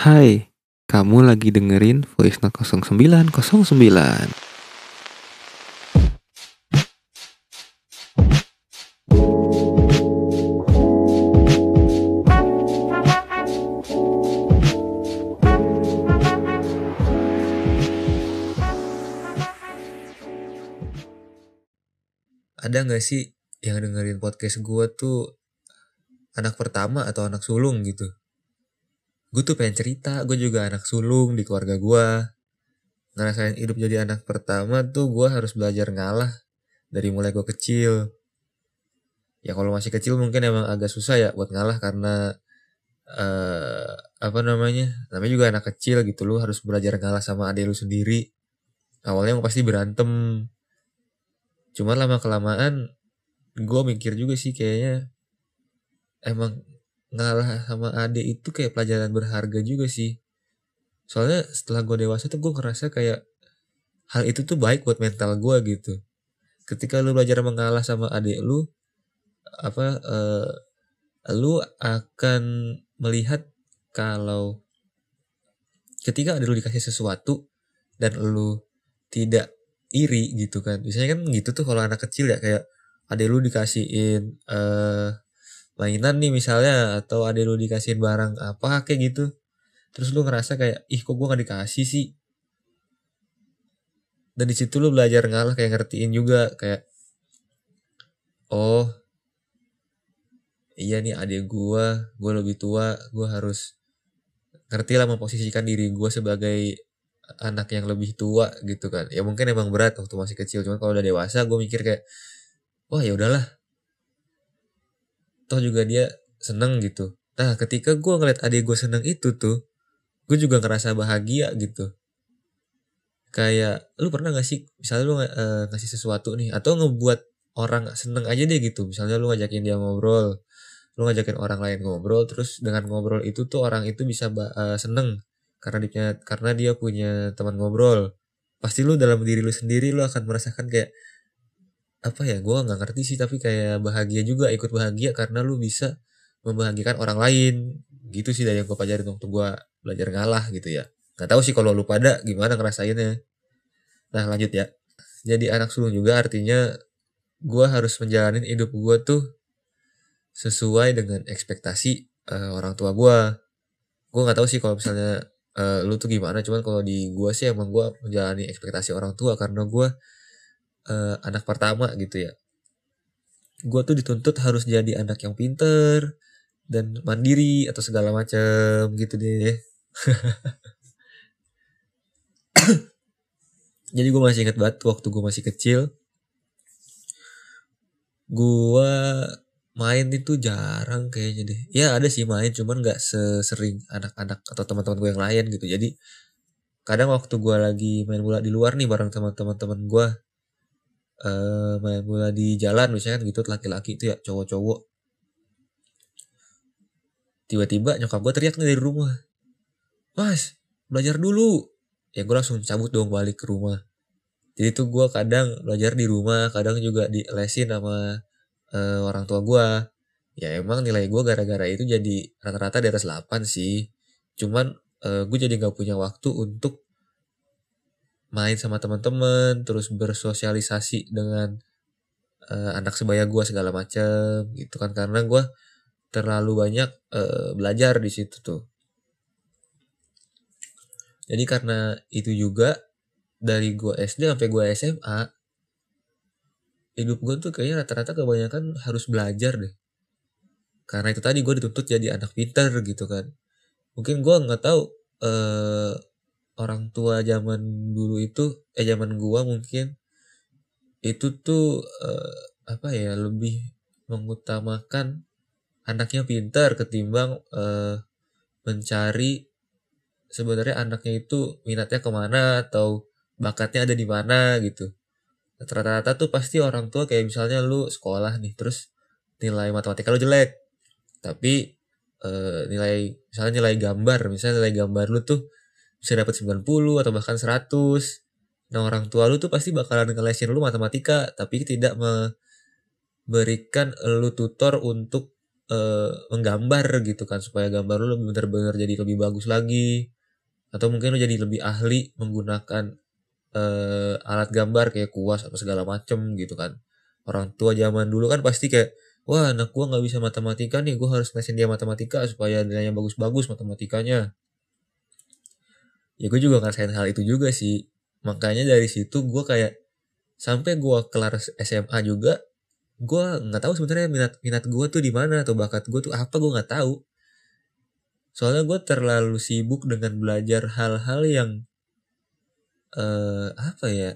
Hai, kamu lagi dengerin Voice Note 0909. ada nggak sih yang dengerin podcast gue tuh anak pertama atau anak sulung gitu gue tuh pengen cerita gue juga anak sulung di keluarga gue ngerasain hidup jadi anak pertama tuh gue harus belajar ngalah dari mulai gue kecil. Ya kalau masih kecil mungkin emang agak susah ya buat ngalah karena eh apa namanya namanya juga anak kecil gitu lu harus belajar ngalah sama adik lu sendiri. Awalnya emang pasti berantem. Cuman lama kelamaan gue mikir juga sih kayaknya emang ngalah sama adik itu kayak pelajaran berharga juga sih. Soalnya setelah gue dewasa tuh gue ngerasa kayak hal itu tuh baik buat mental gue gitu. Ketika lu belajar mengalah sama adik lu apa eh, lu akan melihat kalau ketika ada lu dikasih sesuatu dan lu tidak iri gitu kan. Biasanya kan gitu tuh kalau anak kecil ya kayak ada lu dikasihin eh mainan nih misalnya atau ada lu dikasihin barang apa kayak gitu. Terus lu ngerasa kayak ih kok gua gak dikasih sih? Dan di situ lu belajar ngalah kayak ngertiin juga kayak oh iya nih adik gua gua lebih tua gua harus ngerti lah memposisikan diri gua sebagai anak yang lebih tua gitu kan. Ya mungkin emang berat waktu masih kecil cuman kalau udah dewasa gue mikir kayak wah ya udahlah toh juga dia seneng gitu. Nah ketika gue ngeliat adik gue seneng itu tuh gue juga ngerasa bahagia gitu. Kayak lu pernah gak sih misalnya lu eh, ngasih sesuatu nih atau ngebuat orang seneng aja deh gitu. Misalnya lu ngajakin dia ngobrol lu ngajakin orang lain ngobrol terus dengan ngobrol itu tuh orang itu bisa eh, seneng karena dia karena dia punya teman ngobrol. Pasti lu dalam diri lu sendiri lu akan merasakan kayak apa ya gue nggak ngerti sih tapi kayak bahagia juga ikut bahagia karena lu bisa membahagiakan orang lain. Gitu sih dari yang gue pelajarin waktu gue belajar ngalah gitu ya. Nggak tahu sih kalau lu pada gimana ngerasainnya. Nah lanjut ya. Jadi anak sulung juga artinya gue harus menjalani hidup gue tuh sesuai dengan ekspektasi eh, orang tua gue gue nggak tahu sih kalau misalnya eh, lu tuh gimana cuman kalau di gua sih emang gua menjalani ekspektasi orang tua karena gua eh, anak pertama gitu ya. Gua tuh dituntut harus jadi anak yang pinter dan mandiri atau segala macam gitu deh. Jadi gue masih ingat banget waktu gue masih kecil. Gua main itu jarang kayaknya deh. Ya ada sih main cuman nggak sesering anak-anak atau teman-teman gue yang lain gitu. Jadi kadang waktu gue lagi main bola di luar nih bareng teman-teman teman gue eh main bola di jalan misalnya kan gitu laki-laki itu ya cowok-cowok. Tiba-tiba nyokap gue teriak dari rumah. Mas belajar dulu. Ya gue langsung cabut dong balik ke rumah. Jadi tuh gue kadang belajar di rumah kadang juga di lesin sama eh, orang tua gue ya emang nilai gue gara-gara itu jadi rata-rata di atas 8 sih. Cuman eh, gue jadi nggak punya waktu untuk main sama teman-teman terus bersosialisasi dengan eh, anak sebaya gue segala macam gitu kan. Karena gue terlalu banyak eh, belajar di situ tuh. Jadi karena itu juga dari gue SD sampai gue SMA hidup gue tuh kayaknya rata-rata kebanyakan harus belajar deh. Karena itu tadi gue dituntut jadi anak pinter gitu kan. Mungkin gue nggak tahu eh, orang tua zaman dulu itu eh zaman gue mungkin itu tuh eh, apa ya lebih mengutamakan anaknya pintar ketimbang eh, mencari sebenarnya anaknya itu minatnya ke mana atau bakatnya ada di mana gitu. Rata-rata tuh pasti orang tua kayak misalnya lu sekolah nih terus nilai matematika lu jelek tapi eh, nilai misalnya nilai gambar misalnya nilai gambar lu tuh bisa dapat 90 atau bahkan 100 nah orang tua lu tuh pasti bakalan ngelesin lu matematika tapi tidak memberikan lu tutor untuk uh, menggambar gitu kan supaya gambar lu bener-bener jadi lebih bagus lagi. Atau mungkin lu jadi lebih ahli menggunakan uh, alat gambar kayak kuas atau segala macem gitu kan. Orang tua zaman dulu kan pasti kayak wah anak gua nggak bisa matematika nih gua harus ngasih dia matematika supaya nilainya bagus-bagus matematikanya ya gue juga ngerasain hal itu juga sih. Makanya dari situ gue kayak sampai gue kelar SMA juga gue nggak tahu sebenarnya minat minat gue tuh di mana atau bakat gue tuh apa gue nggak tahu. Soalnya gue terlalu sibuk dengan belajar hal-hal yang eh apa ya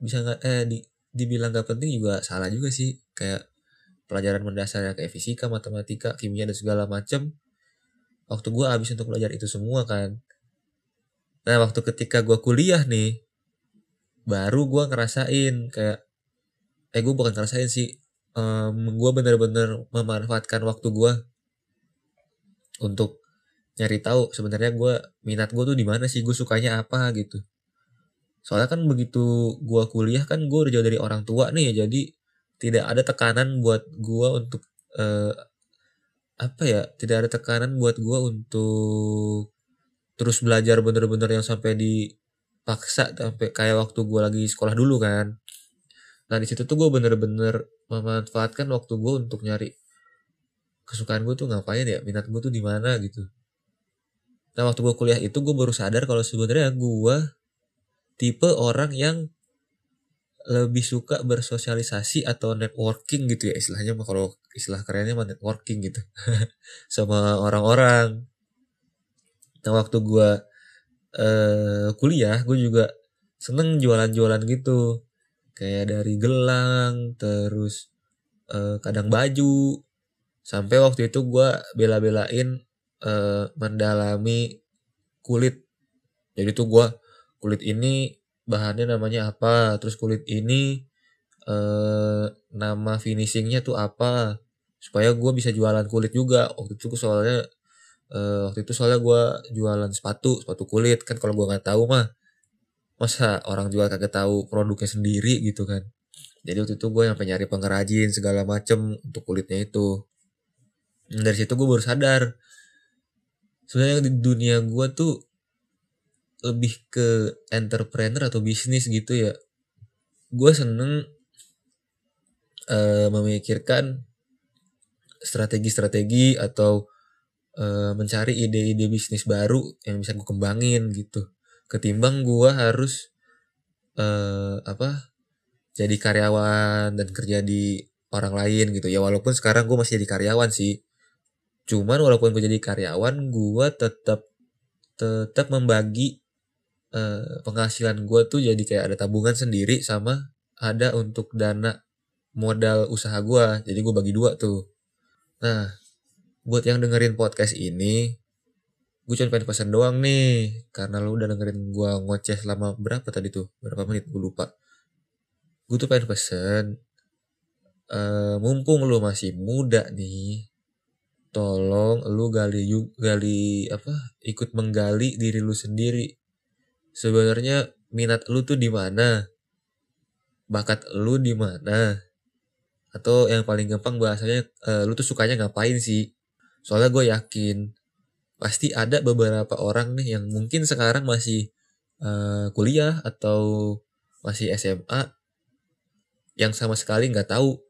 bisa nggak eh di, dibilang gak penting juga salah juga sih. Kayak pelajaran mendasar kayak fisika matematika kimia dan segala macem. Waktu gue habis untuk belajar itu semua kan nah waktu ketika gue kuliah nih baru gue ngerasain kayak eh gue bukan ngerasain sih um, gue bener-bener memanfaatkan waktu gue untuk nyari tahu sebenarnya gue minat gue tuh di mana sih gue sukanya apa gitu. Soalnya kan begitu gue kuliah kan gue udah jauh dari orang tua nih jadi tidak ada tekanan buat gue untuk uh, apa ya tidak ada tekanan buat gue untuk terus belajar bener-bener yang sampai dipaksa sampai kayak waktu gue lagi sekolah dulu kan. Nah di situ tuh gue bener-bener memanfaatkan waktu gue untuk nyari kesukaan gue tuh ngapain ya minat gue tuh di mana gitu. Nah waktu gue kuliah itu gue baru sadar kalau sebenarnya gue tipe orang yang lebih suka bersosialisasi atau networking gitu ya istilahnya kalau istilah kerennya networking gitu. Sama orang-orang Nah waktu gue uh, kuliah gue juga seneng jualan-jualan gitu. Kayak dari gelang, terus uh, kadang baju. Sampai waktu itu gue bela-belain uh, mendalami kulit. Jadi tuh gue kulit ini bahannya namanya apa, terus kulit ini uh, nama finishingnya tuh apa, supaya gue bisa jualan kulit juga. Waktu itu soalnya uh, waktu itu soalnya gue jualan sepatu sepatu kulit. Kan kalau gue nggak tahu mah masa orang jual kagak tahu produknya sendiri gitu kan. Jadi waktu itu gue yang nyari pengrajin segala macem untuk kulitnya itu. Dan dari situ gue baru sadar sebenarnya di dunia gue tuh lebih ke entrepreneur atau bisnis gitu ya. Gue seneng uh, memikirkan strategi-strategi atau uh, mencari ide-ide bisnis baru yang bisa gue kembangin gitu. Ketimbang gue harus uh, apa jadi karyawan dan kerja di orang lain gitu. Ya walaupun sekarang gue masih jadi karyawan sih. Cuman walaupun gue jadi karyawan gue tetap tetap membagi uh, penghasilan gue tuh jadi kayak ada tabungan sendiri sama ada untuk dana modal usaha gue jadi gue bagi dua tuh. Nah buat yang dengerin podcast ini gue cuma pengen pesan doang nih. Karena lu udah dengerin gue ngoceh selama berapa tadi tuh? Berapa menit? Gue lupa. Gue tuh pengen pesen uh, mumpung lu masih muda nih tolong lu gali gali apa ikut menggali diri lu sendiri. Sebenarnya minat lu tuh di mana? Bakat lu di mana? Atau yang paling gampang bahasanya uh, lu tuh sukanya ngapain sih Soalnya gue yakin pasti ada beberapa orang nih yang mungkin sekarang masih uh, kuliah atau masih SMA yang sama sekali nggak tahu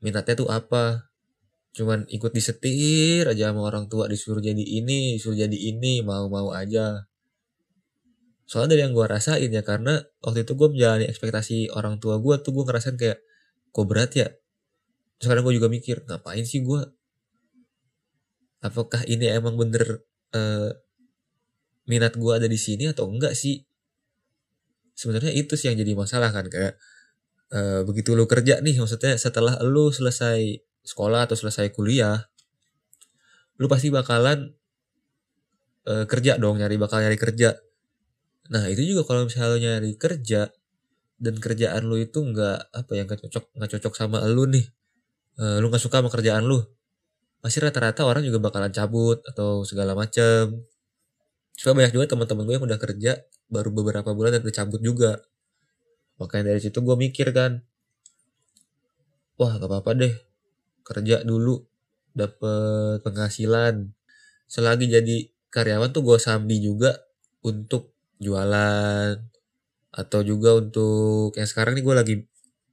minatnya tuh apa. Cuman ikut disetir aja sama orang tua disuruh jadi ini disuruh jadi ini mau-mau aja. Soalnya dari yang gue rasain ya karena waktu itu gue menjalani ekspektasi orang tua gue tuh gue ngerasain kayak kok berat ya? Sekarang gue juga mikir ngapain sih gue apakah ini emang bener uh, minat gue ada di sini atau enggak sih? Sebenarnya itu sih yang jadi masalah kan kayak uh, begitu lu kerja nih maksudnya setelah lu selesai sekolah atau selesai kuliah lu pasti bakalan uh, kerja dong nyari bakal nyari kerja. Nah itu juga kalau misalnya lu nyari kerja dan kerjaan lu itu nggak apa ya nggak cocok nggak cocok sama lu nih uh, lu nggak suka sama kerjaan lu pasti rata-rata orang juga bakalan cabut atau segala macem. Soalnya banyak juga teman-teman gue yang udah kerja baru beberapa bulan dan udah cabut juga. Makanya dari situ gue mikir kan, wah gak apa-apa deh kerja dulu dapet penghasilan. Selagi jadi karyawan tuh gue sambi juga untuk jualan atau juga untuk yang sekarang nih gue lagi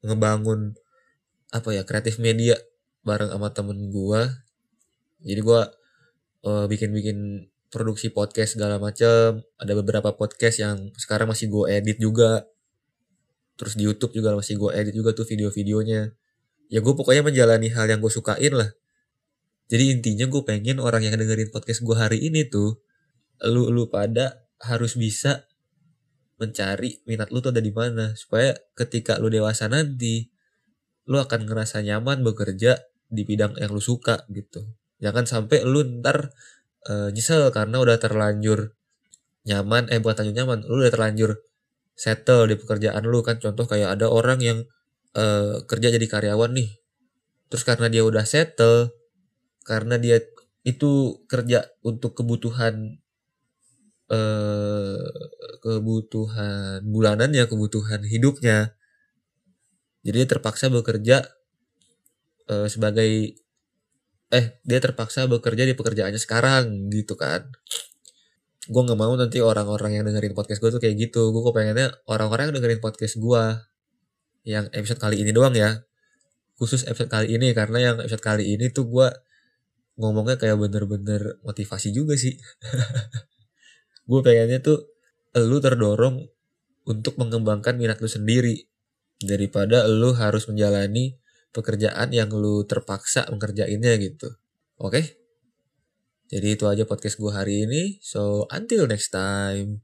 ngebangun apa ya kreatif media bareng sama temen gue jadi gue uh, bikin-bikin produksi podcast segala macam ada beberapa podcast yang sekarang masih gue edit juga. Terus di YouTube juga masih gue edit juga tuh video-videonya. Ya gue pokoknya menjalani hal yang gue sukain lah. Jadi intinya gue pengen orang yang dengerin podcast gue hari ini tuh lu lu pada harus bisa mencari minat lu tuh ada di mana. Supaya ketika lu dewasa nanti lu akan ngerasa nyaman bekerja di bidang yang lu suka gitu jangan sampai lu ntar uh, nyesel karena udah terlanjur nyaman eh bukan terlanjur nyaman lu udah terlanjur settle di pekerjaan lu kan contoh kayak ada orang yang uh, kerja jadi karyawan nih terus karena dia udah settle karena dia itu kerja untuk kebutuhan eh kebutuhan bulanannya, kebutuhan hidupnya. Jadi terpaksa bekerja eh, sebagai eh dia terpaksa bekerja di pekerjaannya sekarang gitu kan. Gue nggak mau nanti orang-orang yang dengerin podcast gue tuh kayak gitu. Gue pengennya orang-orang yang dengerin podcast gue yang episode kali ini doang ya. Khusus episode kali ini karena yang episode kali ini tuh gue ngomongnya kayak bener-bener motivasi juga sih. gue pengennya tuh lu terdorong untuk mengembangkan minat lu sendiri daripada lu harus menjalani pekerjaan yang lu terpaksa mengerjainnya gitu. Oke? Okay? Jadi itu aja podcast gue hari ini. So, until next time.